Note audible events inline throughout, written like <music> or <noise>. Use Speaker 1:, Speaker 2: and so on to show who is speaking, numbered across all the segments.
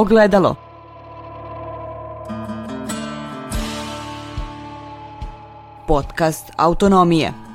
Speaker 1: Ogledalo. Podcast Autonomije.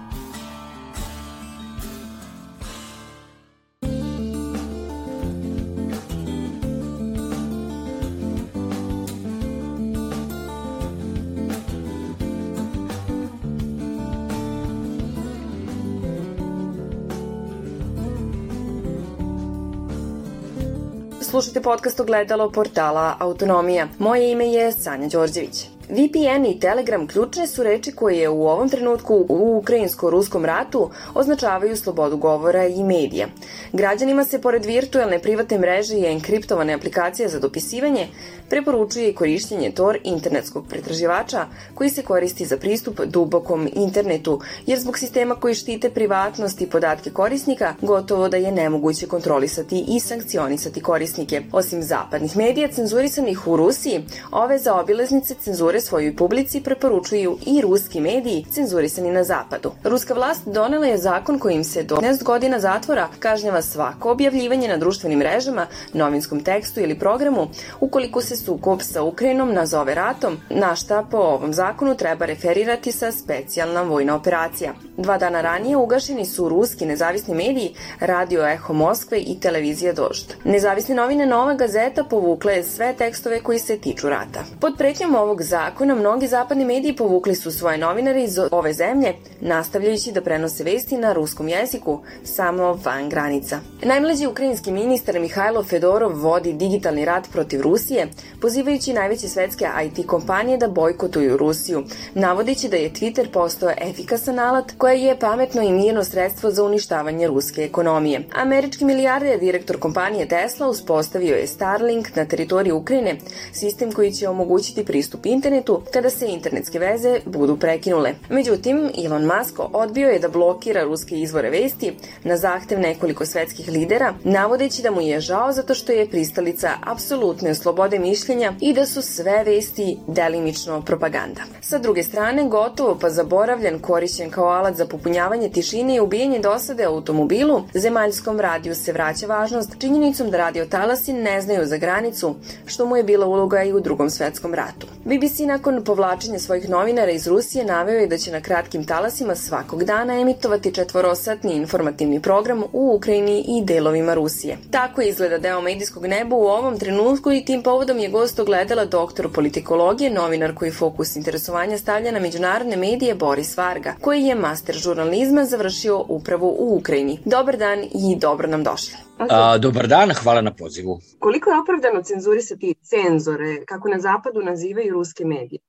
Speaker 2: Podcast Ogledalo portala Autonomija. Moje ime je Sanja Đorđević. VPN i Telegram ključne su reči koje u ovom trenutku u ukrajinsko-ruskom ratu označavaju slobodu govora i medija. Građanima se pored virtualne privatne mreže i enkriptovane aplikacije za dopisivanje preporučuje i korišćenje Tor internetskog pretraživača koji se koristi za pristup dubokom internetu, jer zbog sistema koji štite privatnost i podatke korisnika gotovo da je nemoguće kontrolisati i sankcionisati korisnike. Osim zapadnih medija cenzurisanih u Rusiji, ove zaobilaznice cenzure svojoj publici preporučuju i ruski mediji cenzurisani na zapadu. Ruska vlast donela je zakon kojim se do 15 godina zatvora kažnjava svako objavljivanje na društvenim mrežama, novinskom tekstu ili programu ukoliko se sukob sa Ukrajinom nazove ratom, na šta po ovom zakonu treba referirati sa specijalna vojna operacija. Dva dana ranije ugašeni su ruski nezavisni mediji Radio Eho Moskve i televizija Dožd. Nezavisne novine Nova Gazeta povukle sve tekstove koji se tiču rata. Pod pretnjom ovog zakona mnogi zapadni mediji povukli su svoje novinare iz ove zemlje, nastavljajući da prenose vesti na ruskom jeziku, samo van granica. Najmlađi ukrajinski ministar Mihajlo Fedorov vodi digitalni rat protiv Rusije, pozivajući najveće svetske IT kompanije da bojkotuju Rusiju, navodeći da je Twitter postao efikasan alat koje je pametno i mirno sredstvo za uništavanje ruske ekonomije. Američki milijarder, direktor kompanije Tesla, uspostavio je Starlink na teritoriji Ukrajine, sistem koji će omogućiti pristup internetu kada se internetske veze budu prekinule. Međutim, Elon Musk odbio je da blokira ruske izvore vesti na zahtev nekoliko svetskih lidera, navodeći da mu je žao zato što je pristalica apsolutne slobode mišljenja i da su sve vesti delimično propaganda. Sa druge strane, gotovo pa zaboravljan korišćen kao alat za popunjavanje tišine i ubijanje dosade automobilu, zemaljskom radiju se vraća važnost činjenicom da radio talasi ne znaju za granicu, što mu je bila uloga i u drugom svetskom ratu. BBC nakon povlačenja svojih novinara iz Rusije naveo je da će na kratkim talasima svakog dana emitovati četvorosatni informativni program u Ukrajini i delovima Rusije. Tako izgleda deo medijskog neba u ovom trenutku i tim povodom je gost ogledala doktor politikologije, novinar koji fokus interesovanja stavlja na međunarodne medije Boris Varga, koji je master žurnalizma završio upravo u Ukrajini. Dobar dan i dobro nam došli.
Speaker 3: A, dobar dan, hvala na pozivu.
Speaker 2: Koliko je opravdano cenzurisati cenzore, kako na zapadu nazivaju ruske medije?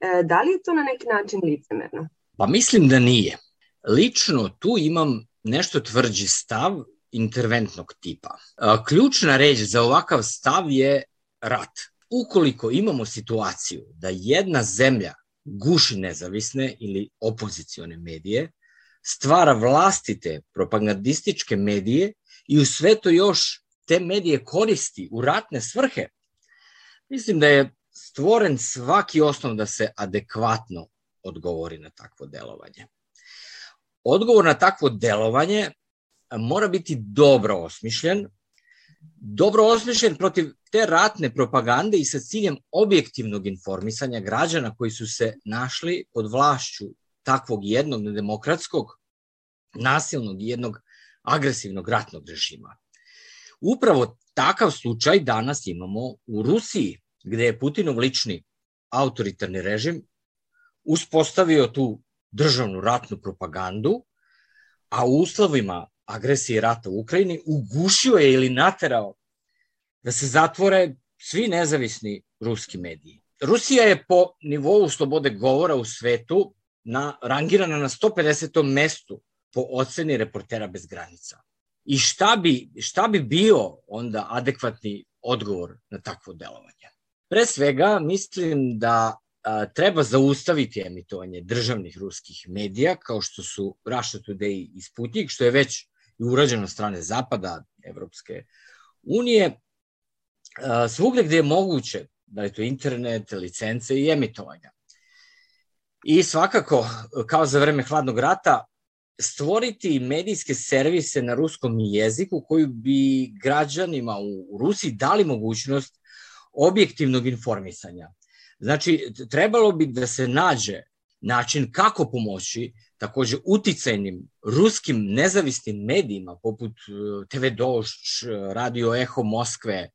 Speaker 2: E, da li je to na neki način licemerno?
Speaker 3: Pa mislim da nije. Lično tu imam nešto tvrđi stav interventnog tipa. A, ključna reč za ovakav stav je rat. Ukoliko imamo situaciju da jedna zemlja guši nezavisne ili opozicione medije, stvara vlastite propagandističke medije i u sve to još te medije koristi u ratne svrhe, mislim da je stvoren svaki osnov da se adekvatno odgovori na takvo delovanje. Odgovor na takvo delovanje mora biti dobro osmišljen, dobro osmišljen protiv te ratne propagande i sa ciljem objektivnog informisanja građana koji su se našli pod vlašću takvog jednog nedemokratskog, nasilnog i jednog agresivnog ratnog režima. Upravo takav slučaj danas imamo u Rusiji, gde je Putinov lični autoritarni režim uspostavio tu državnu ratnu propagandu, a u uslovima agresije rata u Ukrajini ugušio je ili naterao da se zatvore svi nezavisni ruski mediji. Rusija je po nivou slobode govora u svetu na, rangirana na 150. mestu po oceni reportera bez granica. I šta bi, šta bi bio onda adekvatni odgovor na takvo delovanje? Pre svega, mislim da a, treba zaustaviti emitovanje državnih ruskih medija, kao što su Russia Today i Sputnik, što je već i urađeno strane Zapada, Evropske unije, a, svugde gde je moguće, da je to internet, licence i emitovanja. I svakako, kao za vreme hladnog rata, stvoriti medijske servise na ruskom jeziku koji bi građanima u Rusiji dali mogućnost objektivnog informisanja. Znači, trebalo bi da se nađe način kako pomoći takođe uticajnim ruskim nezavisnim medijima poput e, TV Došć, Radio Eho Moskve, e,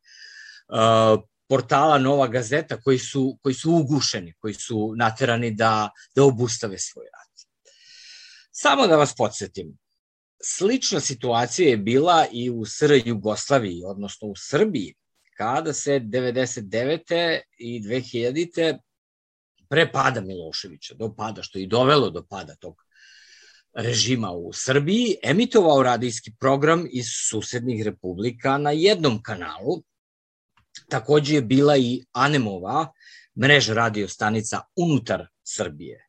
Speaker 3: portala Nova Gazeta koji su, koji su ugušeni, koji su naterani da, da obustave svoj rad. Samo da vas podsjetim, slična situacija je bila i u SR Jugoslaviji, odnosno u Srbiji, kada se 99. i 2000. pre pada Miloševića, do pada, što je i dovelo do pada tog režima u Srbiji, emitovao radijski program iz susednih republika na jednom kanalu. Takođe je bila i Anemova mreža radio stanica unutar Srbije.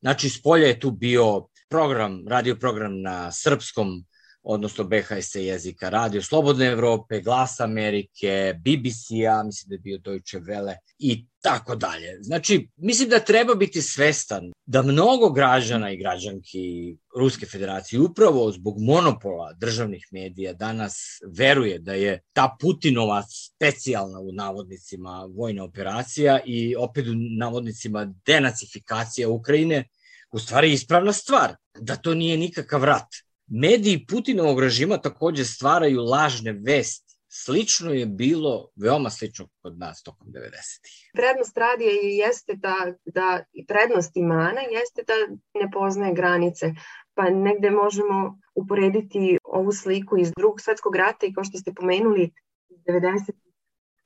Speaker 3: Znači, s je tu bio program, radio program na srpskom, odnosno BHS jezika, Radio Slobodne Evrope, Glas Amerike, BBC-a, mislim da je bio Deutsche Welle i tako dalje. Znači, mislim da treba biti svestan da mnogo građana i građanki Ruske federacije upravo zbog monopola državnih medija danas veruje da je ta Putinova specijalna u navodnicima vojna operacija i opet u navodnicima denacifikacija Ukrajine u stvari ispravna stvar, da to nije nikakav rat Mediji Putinovog režima takođe stvaraju lažne vesti. Slično je bilo, veoma slično kod nas tokom 90-ih.
Speaker 4: Prednost radija jeste da, da i prednost i mana jeste da ne poznaje granice. Pa negde možemo uporediti ovu sliku iz drugog svetskog rata i kao što ste pomenuli iz 90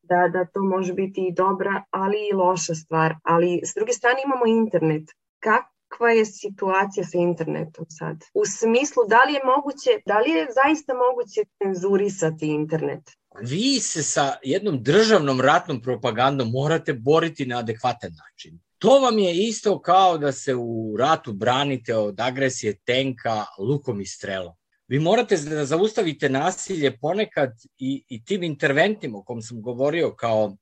Speaker 4: da, da to može biti i dobra, ali i loša stvar. Ali s druge strane imamo internet. Kako kakva je situacija sa internetom sad? U smislu da li je moguće, da li je zaista moguće cenzurisati internet?
Speaker 3: Vi se sa jednom državnom ratnom propagandom morate boriti na adekvatan način. To vam je isto kao da se u ratu branite od agresije tenka lukom i strelom. Vi morate da zaustavite nasilje ponekad i, i tim interventima o kom sam govorio kao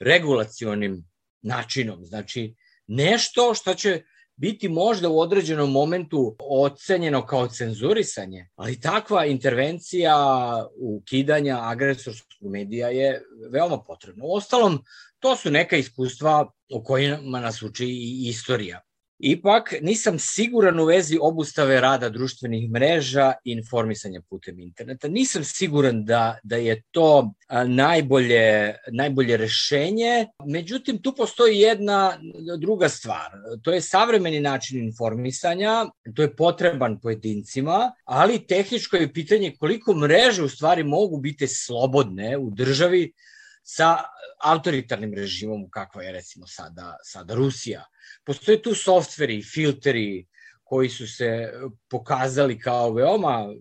Speaker 3: regulacionim načinom. Znači, nešto što će biti možda u određenom momentu ocenjeno kao cenzurisanje, ali takva intervencija ukidanja agresorskog medija je veoma potrebna. U ostalom, to su neka iskustva o kojima nas uči i istorija. Ipak nisam siguran u vezi obustave rada društvenih mreža i informisanja putem interneta. Nisam siguran da, da je to najbolje, najbolje rešenje. Međutim, tu postoji jedna druga stvar. To je savremeni način informisanja, to je potreban pojedincima, ali tehničko je pitanje koliko mreže u stvari mogu biti slobodne u državi sa autoritarnim režimom kakva je recimo sada, sada Rusija. Postoje tu softveri filteri koji su se pokazali kao veoma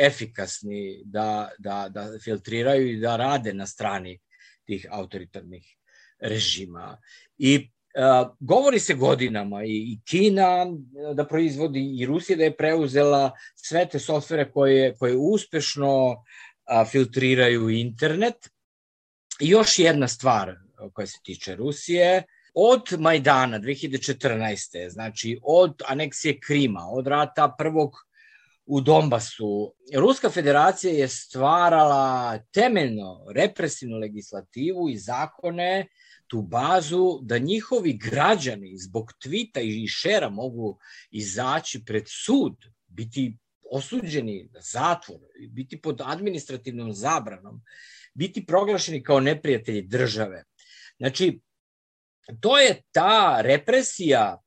Speaker 3: efikasni da, da, da filtriraju i da rade na strani tih autoritarnih režima. I Uh, govori se godinama i, i Kina da proizvodi i Rusija da je preuzela sve te softvere koje, koje uspešno uh, filtriraju internet. I još jedna stvar koja se tiče Rusije, od Majdana 2014. znači od aneksije Krima, od rata prvog u Donbasu, Ruska federacija je stvarala temeljno represivnu legislativu i zakone, tu bazu da njihovi građani zbog tvita i šera mogu izaći pred sud, biti osuđeni na zatvor, biti pod administrativnom zabranom, biti proglašeni kao neprijatelji države. Znači, to je ta represija,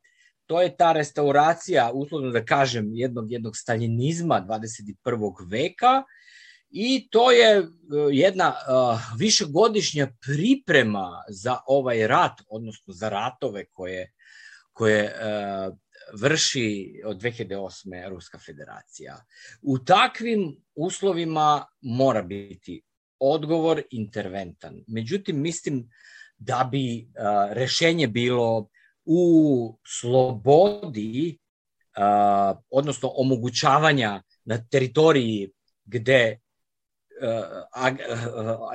Speaker 3: to je ta restauracija, uslovno da kažem, jednog, jednog staljinizma 21. veka i to je e, jedna uh, višegodišnja priprema za ovaj rat, odnosno za ratove koje, koje uh, vrši od 2008. Ruska federacija. U takvim uslovima mora biti odgovor interventan. Međutim, mislim da bi rešenje bilo u slobodi, odnosno omogućavanja na teritoriji gde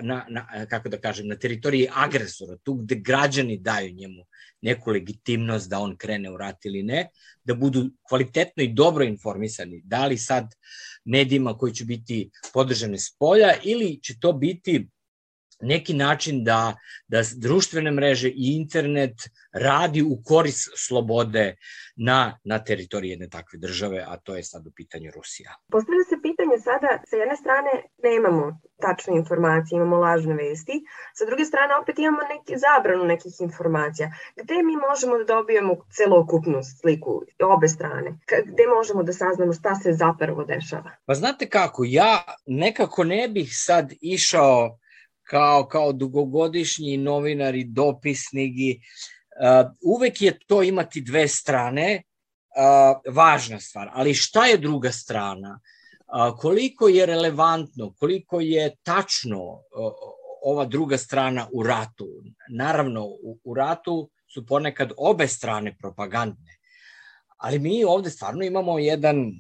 Speaker 3: na, na, kako da kažem, na teritoriji agresora, tu gde građani daju njemu neku legitimnost da on krene u rat ili ne, da budu kvalitetno i dobro informisani, da li sad medijima koji će biti podržane s polja ili će to biti neki način da, da društvene mreže i internet radi u koris slobode na, na teritoriji jedne takve države, a to je sad u pitanju Rusija.
Speaker 4: Postavlja se pitanje sada, sa jedne strane nemamo tačne informacije, imamo lažne vesti, sa druge strane opet imamo neki zabranu nekih informacija. Gde mi možemo da dobijemo celokupnu sliku obe strane? Gde možemo da saznamo šta se zapravo dešava?
Speaker 3: Pa znate kako, ja nekako ne bih sad išao kao, kao dugogodišnji novinar i dopisnik i uh, uvek je to imati dve strane, uh, važna stvar, ali šta je druga strana? Uh, koliko je relevantno, koliko je tačno uh, ova druga strana u ratu? Naravno, u, u ratu su ponekad obe strane propagandne, ali mi ovde stvarno imamo jedan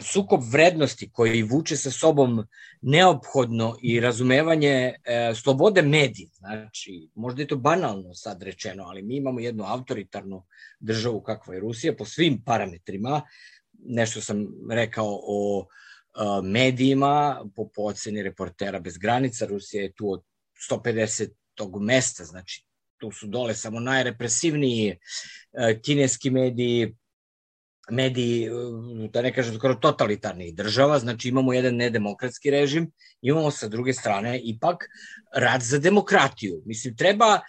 Speaker 3: sukob vrednosti koji vuče sa sobom neophodno i razumevanje e, slobode medija. Znači, možda je to banalno sad rečeno, ali mi imamo jednu autoritarnu državu kakva je Rusija po svim parametrima. Nešto sam rekao o e, medijima, po, po oceni reportera bez granica, Rusija je tu od 150 tog mesta, znači tu su dole samo najrepresivniji e, kineski mediji, mediji, da ne kažem skoro totalitarnih država, znači imamo jedan nedemokratski režim, imamo sa druge strane ipak rad za demokratiju. Mislim, treba uh,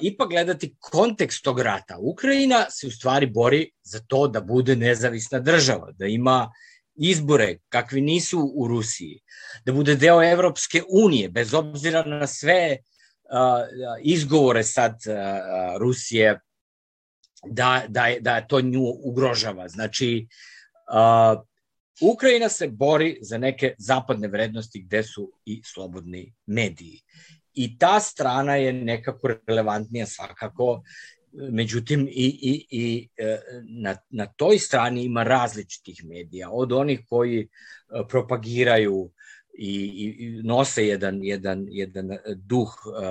Speaker 3: ipak gledati kontekst tog rata. Ukrajina se u stvari bori za to da bude nezavisna država, da ima izbore kakvi nisu u Rusiji, da bude deo Evropske unije, bez obzira na sve uh, izgovore sad uh, Rusije da, da, da to nju ugrožava. Znači, uh, Ukrajina se bori za neke zapadne vrednosti gde su i slobodni mediji. I ta strana je nekako relevantnija svakako, međutim i, i, i e, na, na toj strani ima različitih medija, od onih koji e, propagiraju i, i nose jedan, jedan, jedan duh, e,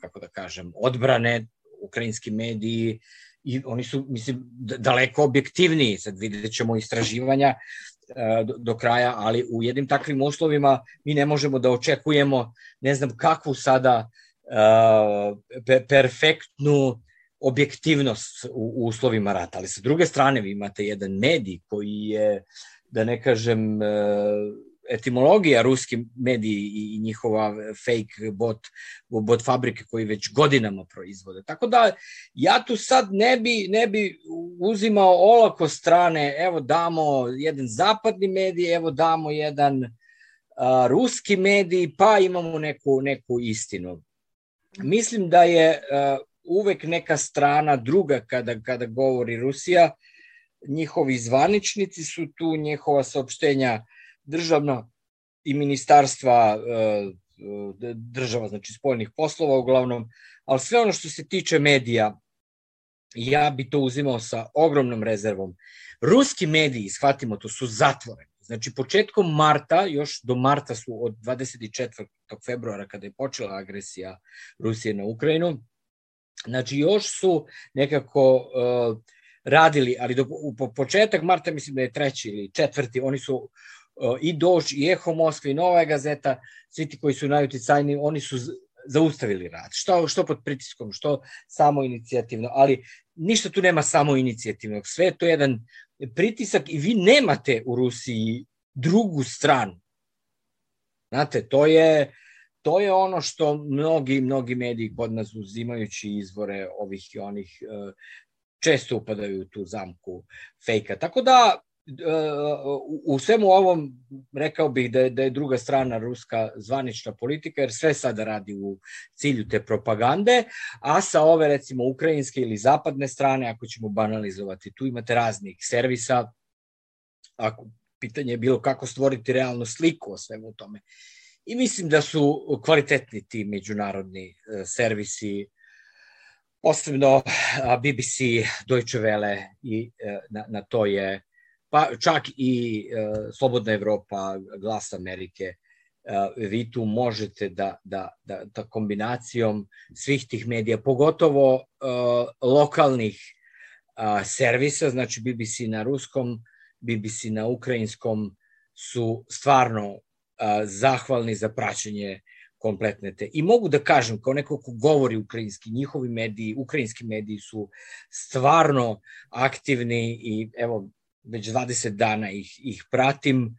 Speaker 3: kako da kažem, odbrane, ukrajinski mediji, i oni su, mislim, daleko objektivniji, sad vidjet ćemo istraživanja e, do, do kraja, ali u jednim takvim uslovima mi ne možemo da očekujemo ne znam kakvu sada uh, perfektnu objektivnost u, u uslovima rata, ali sa druge strane vi imate jedan medij koji je, da ne kažem, uh, etimologija ruski mediji i njihova fake bot, bot fabrike koji već godinama proizvode. Tako da ja tu sad ne bi, ne bi uzimao olako strane, evo damo jedan zapadni medij, evo damo jedan a, ruski medij, pa imamo neku, neku istinu. Mislim da je a, uvek neka strana druga kada, kada govori Rusija, njihovi zvaničnici su tu, njihova saopštenja državna i ministarstva e, e, država, znači spoljnih poslova uglavnom, ali sve ono što se tiče medija, ja bi to uzimao sa ogromnom rezervom. Ruski mediji, shvatimo to, su zatvoreni. Znači, početkom marta, još do marta su od 24. februara, kada je počela agresija Rusije na Ukrajinu, znači još su nekako uh, radili, ali do, u, po početak marta, mislim da je treći ili četvrti, oni su i Dož, i Eho Moskva, i Nova gazeta, svi ti koji su najuticajni, oni su zaustavili rad. Što, što pod pritiskom, što samo inicijativno, ali ništa tu nema samo inicijativnog. Sve je to jedan pritisak i vi nemate u Rusiji drugu stranu. Znate, to je, to je ono što mnogi, mnogi mediji kod nas uzimajući izvore ovih i onih e, često upadaju u tu zamku fejka. Tako da u svemu ovom rekao bih da je, da je druga strana ruska zvanična politika, jer sve sada radi u cilju te propagande, a sa ove recimo ukrajinske ili zapadne strane, ako ćemo banalizovati, tu imate raznih servisa, ako pitanje je bilo kako stvoriti realnu sliku o svemu tome. I mislim da su kvalitetni ti međunarodni e, servisi, posebno BBC, Deutsche Welle i e, na, na to je pa čak i uh, Slobodna Evropa, Glas Amerike, uh, vi tu možete da, da, da, da kombinacijom svih tih medija, pogotovo uh, lokalnih uh, servisa, znači BBC na ruskom, BBC na ukrajinskom, su stvarno uh, zahvalni za praćenje kompletne te. I mogu da kažem, kao neko ko govori ukrajinski, njihovi mediji, ukrajinski mediji su stvarno aktivni i evo, već 20 dana ih, ih pratim,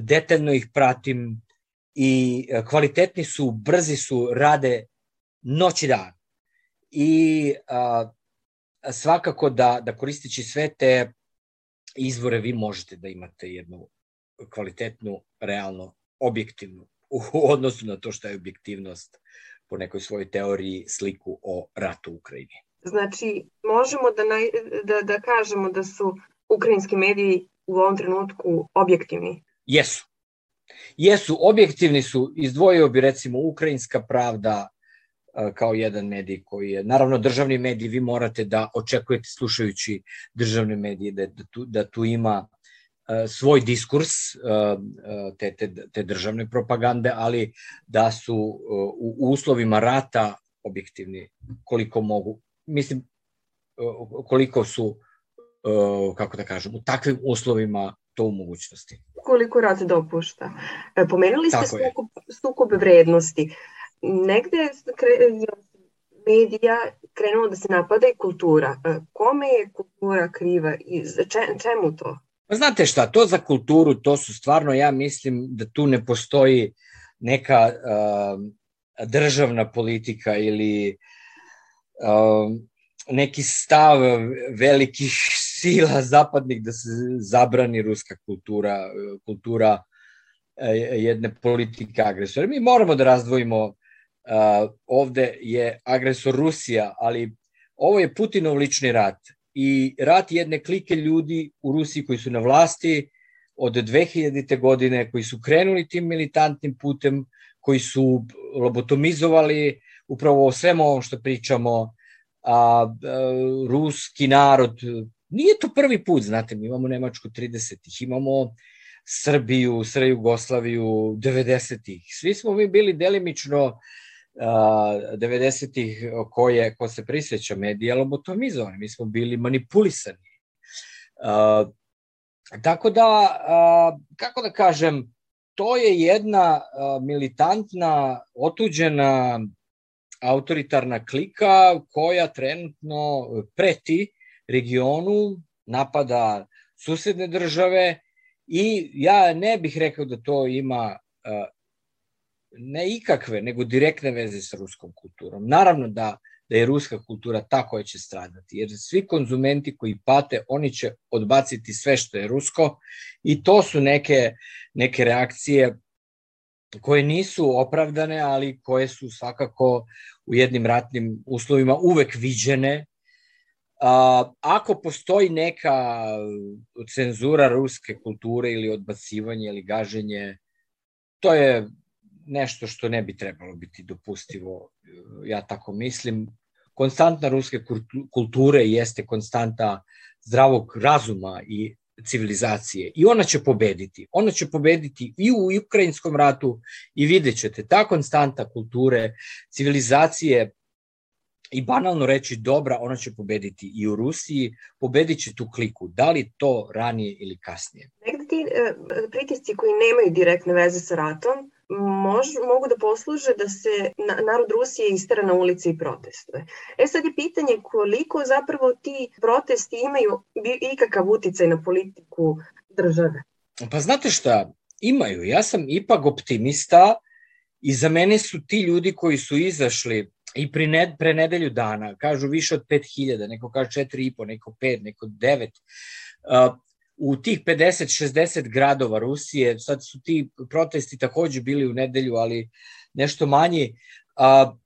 Speaker 3: detaljno ih pratim i kvalitetni su, brzi su, rade noć i dan. I a, svakako da, da koristeći sve te izvore vi možete da imate jednu kvalitetnu, realno, objektivnu u odnosu na to šta je objektivnost po nekoj svojoj teoriji sliku o ratu u Ukrajini.
Speaker 4: Znači, možemo da, naj, da, da kažemo da su ukrajinski mediji u ovom trenutku objektivni?
Speaker 3: Jesu. Jesu, objektivni su, izdvojio bi recimo Ukrajinska pravda kao jedan medij koji je, naravno državni medij, vi morate da očekujete slušajući državne medije da, da, tu, da tu ima svoj diskurs te, te, te državne propagande, ali da su u uslovima rata objektivni koliko mogu. Mislim, koliko su, kako da kažem, u takvim uslovima to u mogućnosti.
Speaker 4: Koliko rat dopušta. E, pomenuli ste sukob, sukob vrednosti. Negde je medija krenulo da se napada i kultura. E, kome je kultura kriva i čemu to?
Speaker 3: Pa znate šta, to za kulturu, to su stvarno, ja mislim da tu ne postoji neka uh, državna politika ili uh, neki stav velikih sila zapadnih da se zabrani ruska kultura, kultura uh, jedne politike agresora. Mi moramo da razdvojimo, uh, ovde je agresor Rusija, ali ovo je Putinov lični rat i rat jedne klike ljudi u Rusiji koji su na vlasti od 2000. godine, koji su krenuli tim militantnim putem, koji su lobotomizovali upravo o svemu ovom što pričamo, a, a ruski narod, nije to prvi put, znate, mi imamo Nemačku 30-ih, imamo Srbiju, Srbiju, Jugoslaviju 90-ih. Svi smo mi bili delimično 90-ih ko, je, ko se prisjeća medija lobotomizovani, mi smo bili manipulisani. Uh, tako da, uh, kako da kažem, to je jedna uh, militantna, otuđena autoritarna klika koja trenutno preti regionu, napada susedne države i ja ne bih rekao da to ima ne ikakve, nego direktne veze sa ruskom kulturom. Naravno da, da je ruska kultura ta koja će stradati, jer svi konzumenti koji pate, oni će odbaciti sve što je rusko i to su neke, neke reakcije koje nisu opravdane, ali koje su svakako u jednim ratnim uslovima uvek viđene. A, ako postoji neka cenzura ruske kulture ili odbacivanje ili gaženje, to je nešto što ne bi trebalo biti dopustivo, ja tako mislim. Konstantna ruske kulture jeste konstanta zdravog razuma i civilizacije i ona će pobediti. Ona će pobediti i u ukrajinskom ratu i vidjet ćete, ta konstanta kulture, civilizacije i banalno reći dobra, ona će pobediti i u Rusiji, pobedit će tu kliku, da li to ranije ili kasnije.
Speaker 4: Negde ti e, pritisci koji nemaju direktne veze sa ratom, mož, mogu da posluže da se na, narod Rusije istera na ulici i protestuje. E sad je pitanje koliko zapravo ti protesti imaju ikakav uticaj na politiku države.
Speaker 3: Pa znate šta, imaju. Ja sam ipak optimista i za mene su ti ljudi koji su izašli i pre, ned, pre nedelju dana, kažu više od 5000, neko kaže 4,5, neko 5, neko 9, uh, u tih 50-60 gradova Rusije, sad su ti protesti takođe bili u nedelju, ali nešto manji, a,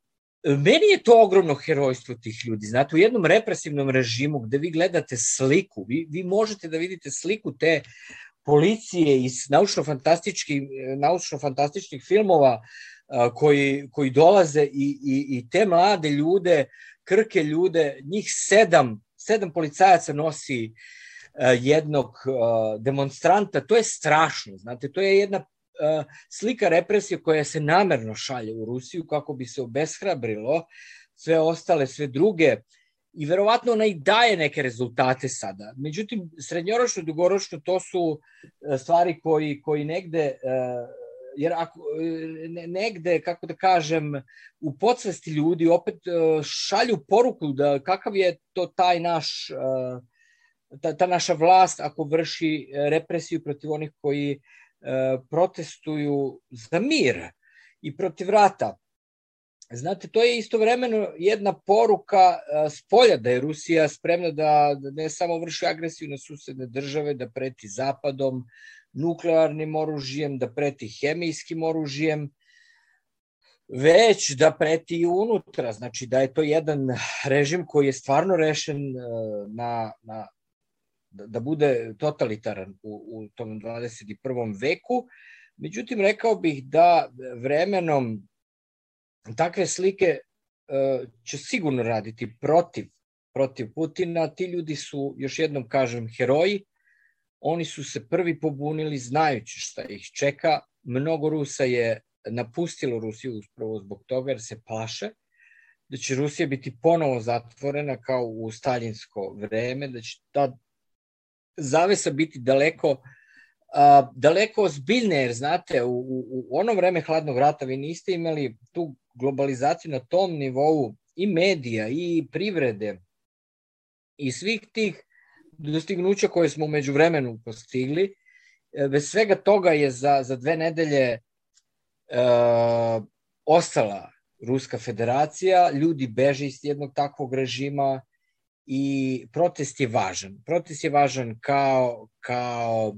Speaker 3: meni je to ogromno herojstvo tih ljudi. Znate, u jednom represivnom režimu gde vi gledate sliku, vi, vi možete da vidite sliku te policije iz naučno-fantastičkih naučno -fantastičnih filmova koji, koji dolaze i, i, i te mlade ljude, krke ljude, njih sedam, sedam policajaca nosi E, jednog e, demonstranta, to je strašno, znate, to je jedna e, slika represije koja se namerno šalje u Rusiju kako bi se obeshrabrilo sve ostale, sve druge i verovatno ona i daje neke rezultate sada. Međutim, srednjoročno, dugoročno, to su stvari koji, koji negde jer ako negde, kako da kažem, u podsvesti ljudi opet šalju poruku da kakav je to taj naš ta, ta naša vlast ako vrši represiju protiv onih koji protestuju za mir i protiv rata. Znate, to je istovremeno jedna poruka s polja da je Rusija spremna da, da ne samo vrši agresiju na susedne države, da preti zapadom, nuklearnim oružjem, da preti hemijskim oružjem, već da preti i unutra. Znači da je to jedan režim koji je stvarno rešen na, na da, da bude totalitaran u, u tom 21. veku. Međutim, rekao bih da vremenom takve slike e, će sigurno raditi protiv protiv Putina. Ti ljudi su, još jednom kažem, heroji. Oni su se prvi pobunili znajući šta ih čeka. Mnogo Rusa je napustilo Rusiju uspravo zbog toga jer se plaše da će Rusija biti ponovo zatvorena kao u staljinsko vreme, da će ta zavesa biti daleko a, daleko ozbiljne, jer znate, u, u, u ono vreme hladnog rata vi niste imali tu globalizaciju na tom nivou i medija i privrede i svih tih dostignuća koje smo umeđu vremenu postigli. E, bez svega toga je za, za dve nedelje e, ostala Ruska federacija, ljudi beže iz jednog takvog režima i protest je važan. Protest je važan kao, kao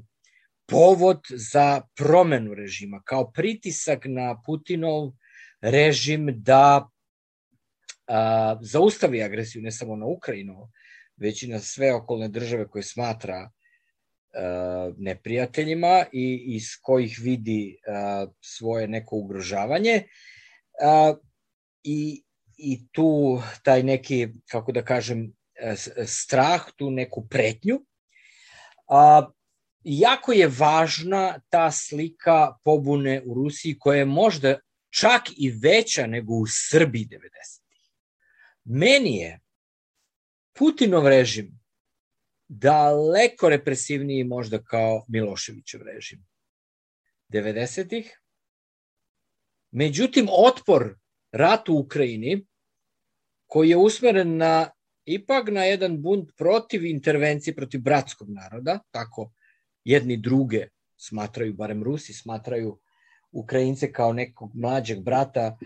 Speaker 3: povod za promenu režima, kao pritisak na Putinov režim da a, zaustavi agresiju ne samo na Ukrajinu, već i na sve okolne države koje smatra a, neprijateljima i iz kojih vidi a, svoje neko ugrožavanje. A, i, I tu taj neki, kako da kažem, strah, tu neku pretnju. A, jako je važna ta slika pobune u Rusiji koja je možda čak i veća nego u Srbiji 90. Meni je Putinov režim daleko represivniji možda kao Miloševićev režim 90-ih. Međutim, otpor ratu u Ukrajini, koji je usmeren na ipak na jedan bunt protiv intervencije protiv bratskog naroda, tako jedni druge smatraju, barem Rusi smatraju Ukrajince kao nekog mlađeg brata,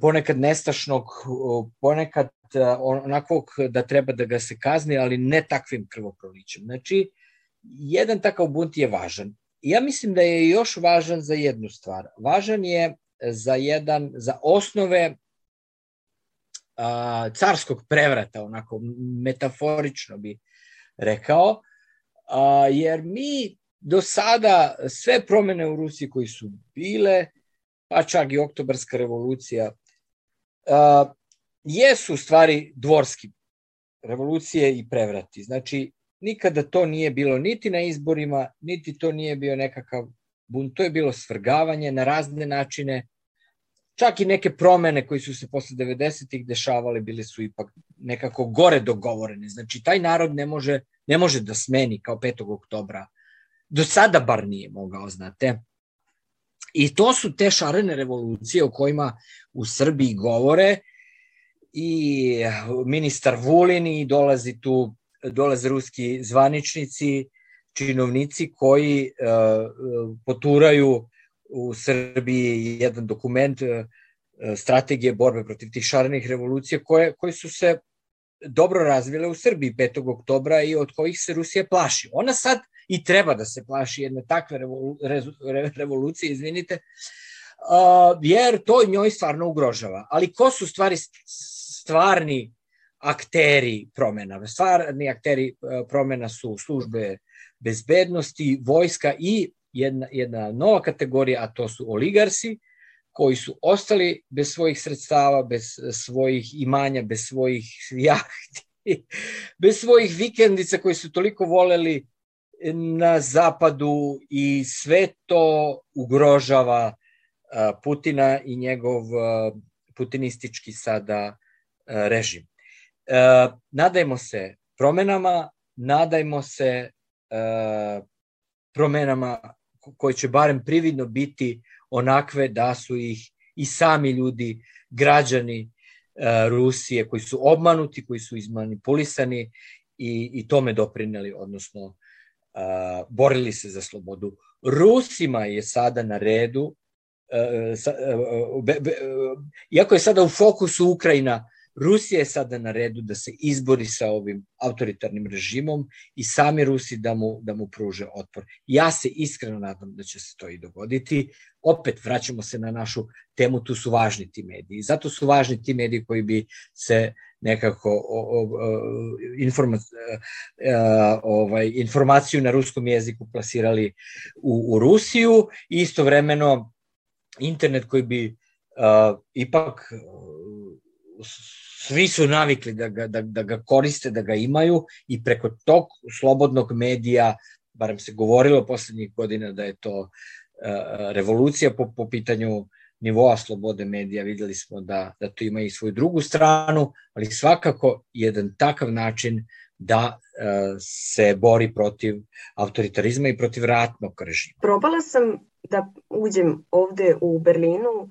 Speaker 3: ponekad nestašnog, ponekad onakvog da treba da ga se kazni, ali ne takvim krvoprolićem. Znači, jedan takav bunt je važan. Ja mislim da je još važan za jednu stvar. Važan je za jedan za osnove a, carskog prevrata, onako metaforično bi rekao, a, jer mi do sada sve promene u Rusiji koji su bile, pa čak i oktobarska revolucija, a, jesu u stvari dvorski revolucije i prevrati. Znači, nikada to nije bilo niti na izborima, niti to nije bio nekakav bunt, to je bilo svrgavanje na razne načine, čak i neke promene koji su se posle 90-ih dešavale bile su ipak nekako gore dogovorene. Znači, taj narod ne može, ne može da smeni kao 5. oktobra. Do sada bar nije mogao, znate. I to su te šarene revolucije o kojima u Srbiji govore i ministar Vulin i dolazi tu, dolaze ruski zvaničnici, činovnici koji uh, poturaju u Srbiji jedan dokument e, strategije borbe protiv tih šarenih revolucija koje, koje su se dobro razvile u Srbiji 5. oktobra i od kojih se Rusija plaši. Ona sad i treba da se plaši jedne takve revolu, re, revolucije, izvinite, jer to njoj stvarno ugrožava. Ali ko su stvari stvarni akteri promena? Stvarni akteri e, promena su službe bezbednosti, vojska i jedna, jedna nova kategorija, a to su oligarsi, koji su ostali bez svojih sredstava, bez svojih imanja, bez svojih <laughs> jahti, bez svojih vikendica koji su toliko voleli na zapadu i sve to ugrožava Putina i njegov putinistički sada režim. Nadajmo se promenama, nadajmo se promenama koje će barem prividno biti onakve da su ih i sami ljudi, građani e, Rusije koji su obmanuti, koji su izmanipulisani i, i tome doprineli, odnosno borili se za slobodu. Rusima je sada na redu, iako je sada u fokusu Ukrajina, Rusija je sada na redu da se izbori sa ovim autoritarnim režimom i sami Rusi da mu, da mu pruže otpor. Ja se iskreno nadam da će se to i dogoditi. Opet vraćamo se na našu temu, tu su važni ti mediji. Zato su važni ti mediji koji bi se nekako o, o, o, informa, e, ovaj, informaciju na ruskom jeziku plasirali u, u Rusiju i istovremeno internet koji bi uh, ipak svi su navikli da ga, da, da ga koriste, da ga imaju i preko tog slobodnog medija, barem se govorilo poslednjih godina da je to uh, revolucija po, po pitanju nivoa slobode medija, videli smo da, da to ima i svoju drugu stranu, ali svakako jedan takav način da uh, se bori protiv autoritarizma i protiv ratnog režima.
Speaker 4: Probala sam da uđem ovde u Berlinu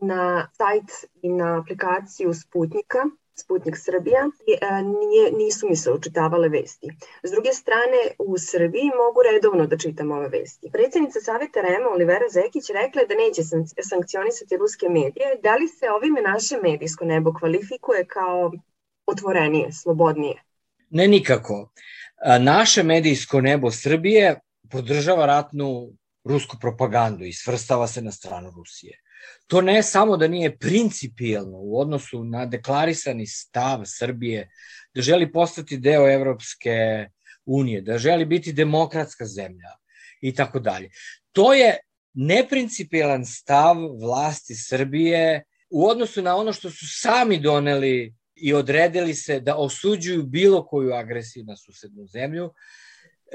Speaker 4: na sajt i na aplikaciju Sputnika, Sputnik Srbija, e, nije, nisu mi se učitavale vesti. S druge strane, u Srbiji mogu redovno da čitam ove vesti. Predsednica Saveta Rema Olivera Zekić rekla je da neće sankcionisati ruske medije. Da li se ovime naše medijsko nebo kvalifikuje kao otvorenije, slobodnije?
Speaker 3: Ne nikako. Naše medijsko nebo Srbije podržava ratnu rusku propagandu i svrstava se na stranu Rusije. To ne samo da nije principijelno u odnosu na deklarisani stav Srbije da želi postati deo Evropske unije, da želi biti demokratska zemlja i tako dalje. To je neprincipijelan stav vlasti Srbije u odnosu na ono što su sami doneli i odredili se da osuđuju bilo koju agresiju na susednu zemlju.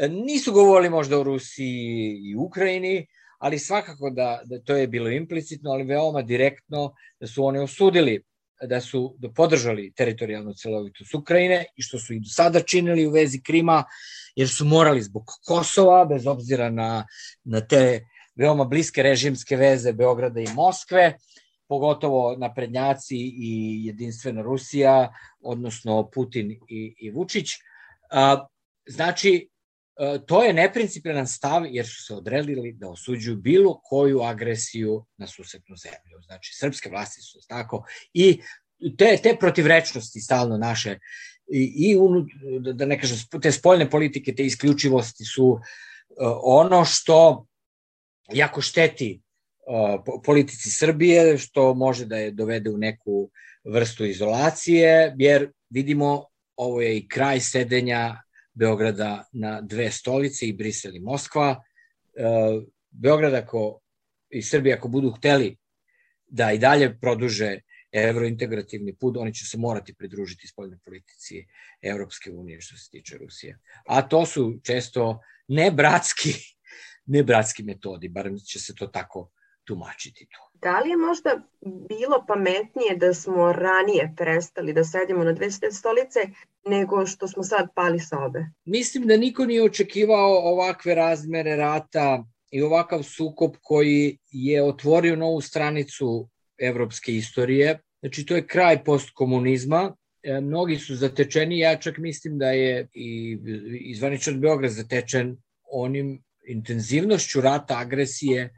Speaker 3: Nisu govorili možda o Rusiji i Ukrajini, ali svakako da, da to je bilo implicitno, ali veoma direktno da su oni osudili da su da podržali teritorijalnu celovitost Ukrajine i što su i do sada činili u vezi Krima, jer su morali zbog Kosova, bez obzira na, na te veoma bliske režimske veze Beograda i Moskve, pogotovo naprednjaci i jedinstvena Rusija, odnosno Putin i, i Vučić. A, znači, E, to je neprincipijelan stav jer su se odredili da osuđuju bilo koju agresiju na susednu zemlju. Znači, srpske vlasti su tako i te, te protivrečnosti stalno naše i, i unu, da ne kažem, te spoljne politike, te isključivosti su uh, ono što jako šteti uh, politici Srbije, što može da je dovede u neku vrstu izolacije, jer vidimo ovo je i kraj sedenja Beograda na dve stolice i Brisel i Moskva. E, Beograd ako i Srbija ako budu hteli da i dalje produže evrointegrativni put, oni će se morati pridružiti spoljnoj politici Evropske unije što se tiče Rusije. A to su često ne bratski, <laughs> ne bratski metodi, barem će se to tako tumačiti tu.
Speaker 4: Da li je možda bilo pametnije da smo ranije prestali da sedimo na dve stolice nego što smo sad pali sobe?
Speaker 3: Mislim da niko nije očekivao ovakve razmere rata i ovakav sukob koji je otvorio novu stranicu evropske istorije. Znači, to je kraj postkomunizma. E, mnogi su zatečeni, ja čak mislim da je i izvaničan Beograd zatečen onim intenzivnošću rata, agresije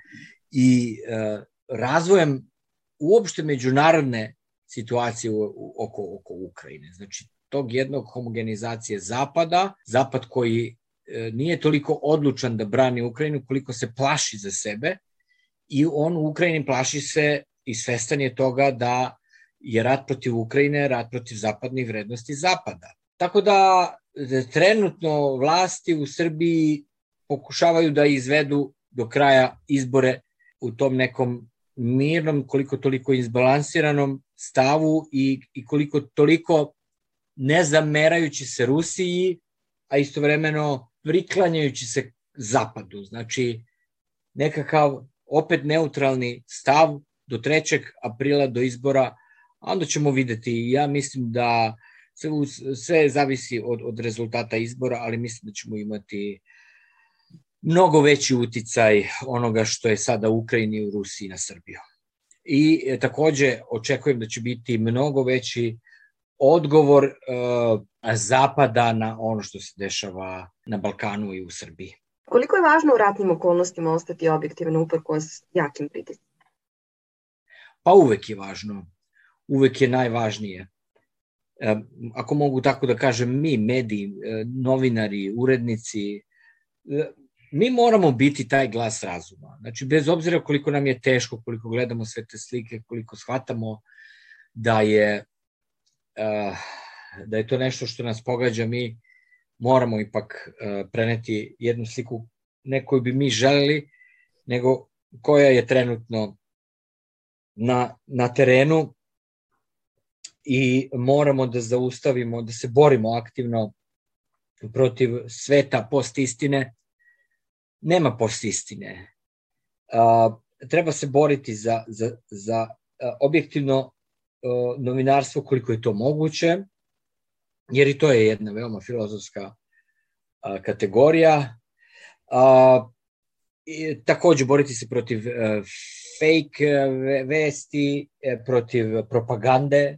Speaker 3: i e, razvojem uopšte međunarodne situacije u, u, oko, oko Ukrajine. Znači, tog jednog homogenizacije Zapada, Zapad koji e, nije toliko odlučan da brani Ukrajinu koliko se plaši za sebe i on u Ukrajini plaši se i svestan je toga da je rat protiv Ukrajine rat protiv zapadnih vrednosti Zapada. Tako da trenutno vlasti u Srbiji pokušavaju da izvedu do kraja izbore u tom nekom mirnom, koliko toliko izbalansiranom stavu i, i koliko toliko ne zamerajući se Rusiji, a istovremeno priklanjajući se zapadu. Znači, nekakav opet neutralni stav do 3. aprila do izbora, a onda ćemo videti. Ja mislim da sve zavisi od, od rezultata izbora, ali mislim da ćemo imati mnogo veći uticaj onoga što je sada u Ukrajini i u Rusiji na Srbiju. I e, takođe očekujem da će biti mnogo veći odgovor e, Zapada na ono što se dešava na Balkanu i u Srbiji.
Speaker 4: Koliko je važno u ratnim okolnostima ostati objektivan uprkos jakim pritiscima?
Speaker 3: Pa uvek je važno. Uvek je najvažnije. E, ako mogu tako da kažem, mi, mediji, e, novinari, urednici, e, mi moramo biti taj glas razuma. Znači, bez obzira koliko nam je teško, koliko gledamo sve te slike, koliko shvatamo da je da je to nešto što nas pogađa, mi moramo ipak preneti jednu sliku ne koju bi mi želeli, nego koja je trenutno na, na terenu i moramo da zaustavimo, da se borimo aktivno protiv sveta postistine. Nema postistine. A, treba se boriti za, za, za objektivno novinarstvo koliko je to moguće, jer i to je jedna veoma filozofska kategorija. A, i, takođe boriti se protiv a, fake vesti, e, protiv propagande,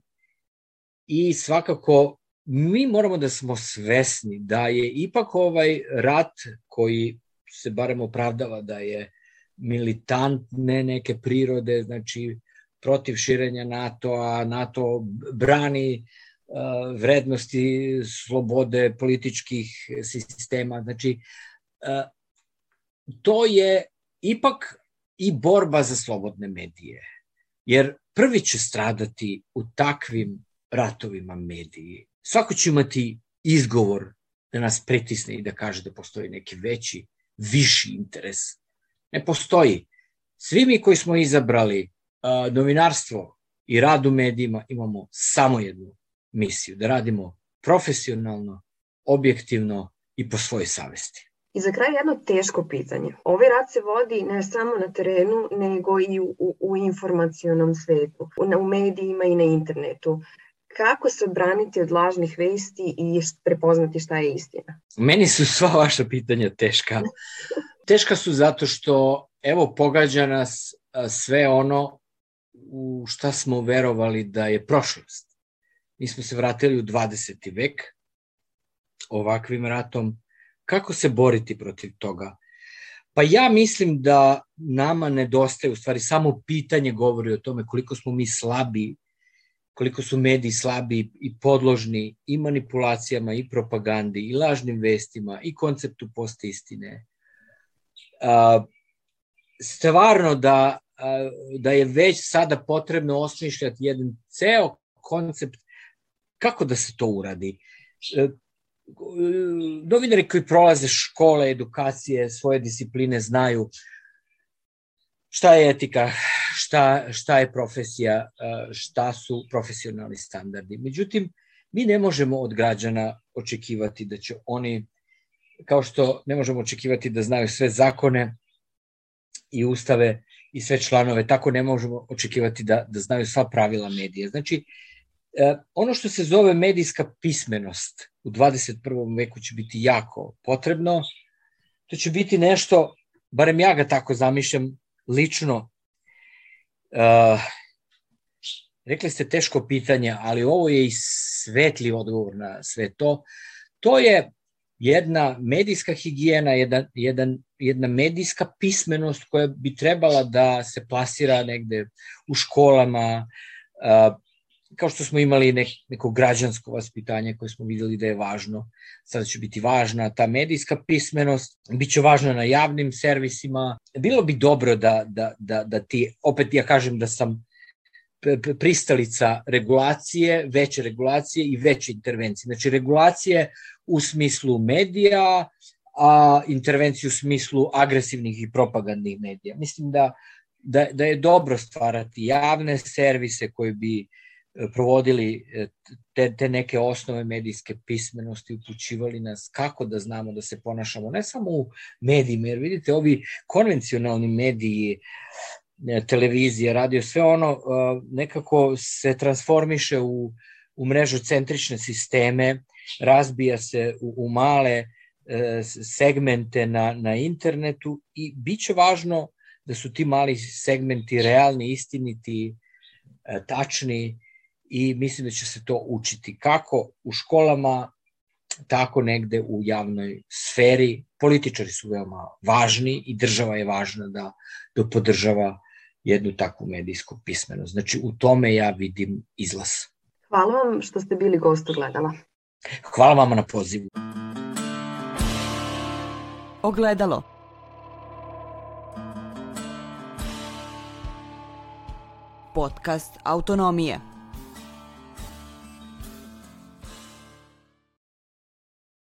Speaker 3: i svakako mi moramo da smo svesni da je ipak ovaj rat koji se barem opravdava da je militantne neke prirode, znači protiv širenja NATO-a, NATO brani vrednosti slobode političkih sistema, znači to je ipak i borba za slobodne medije. Jer prvi će stradati u takvim ratovima mediji. Svako će imati izgovor da nas pritisne i da kaže da postoji neki veći, viši interes. Ne postoji. Svi mi koji smo izabrali uh, novinarstvo i rad u medijima imamo samo jednu misiju, da radimo profesionalno, objektivno i po svojoj savesti.
Speaker 4: I za kraj jedno teško pitanje. Ovaj rat se vodi ne samo na terenu, nego i u, u, u informacionom svetu, u, u medijima i na internetu kako se odbraniti od lažnih vesti i prepoznati šta je istina?
Speaker 3: Meni su sva vaša pitanja teška. Teška su zato što, evo, pogađa nas sve ono u šta smo verovali da je prošlost. Mi smo se vratili u 20. vek ovakvim ratom. Kako se boriti protiv toga? Pa ja mislim da nama nedostaje, u stvari samo pitanje govori o tome koliko smo mi slabi koliko su mediji slabi i podložni i manipulacijama i propagandi i lažnim vestima i konceptu postistine. Stvarno da, da je već sada potrebno osmišljati jedan ceo koncept kako da se to uradi. E, novinari koji prolaze škole, edukacije, svoje discipline znaju šta je etika, šta, šta je profesija, šta su profesionalni standardi. Međutim, mi ne možemo od građana očekivati da će oni, kao što ne možemo očekivati da znaju sve zakone i ustave i sve članove, tako ne možemo očekivati da, da znaju sva pravila medija. Znači, e, ono što se zove medijska pismenost u 21. veku će biti jako potrebno. To će biti nešto, barem ja ga tako zamišljam, lično Uh, rekli ste teško pitanje, ali ovo je i svetli odgovor na sve to. To je jedna medijska higijena, jedan, jedan, jedna medijska pismenost koja bi trebala da se plasira negde u školama, uh, kao što smo imali nek, neko građansko vaspitanje koje smo videli da je važno, sada će biti važna ta medijska pismenost, bit će važna na javnim servisima. Bilo bi dobro da, da, da, da ti, opet ja kažem da sam pristalica regulacije, veće regulacije i veće intervencije. Znači regulacije u smislu medija, a intervenciju u smislu agresivnih i propagandnih medija. Mislim da, da, da je dobro stvarati javne servise koji bi uh, provodili e, te, te neke osnove medijske pismenosti, upućivali nas kako da znamo da se ponašamo, ne samo u medijima, jer vidite, ovi konvencionalni mediji, e, televizija, radio, sve ono e, nekako se transformiše u, u mrežu centrične sisteme, razbija se u, u male segmente na, na internetu i bit će važno da su ti mali segmenti realni, istiniti, tačni i mislim da će se to učiti kako u školama, tako negde u javnoj sferi. Političari su veoma važni i država je važna da, da podržava jednu takvu medijsku pismenost. Znači, u tome ja vidim izlaz.
Speaker 4: Hvala vam što ste bili gost gledala.
Speaker 3: Hvala vama na pozivu.
Speaker 1: Ogledalo. Podcast Autonomije.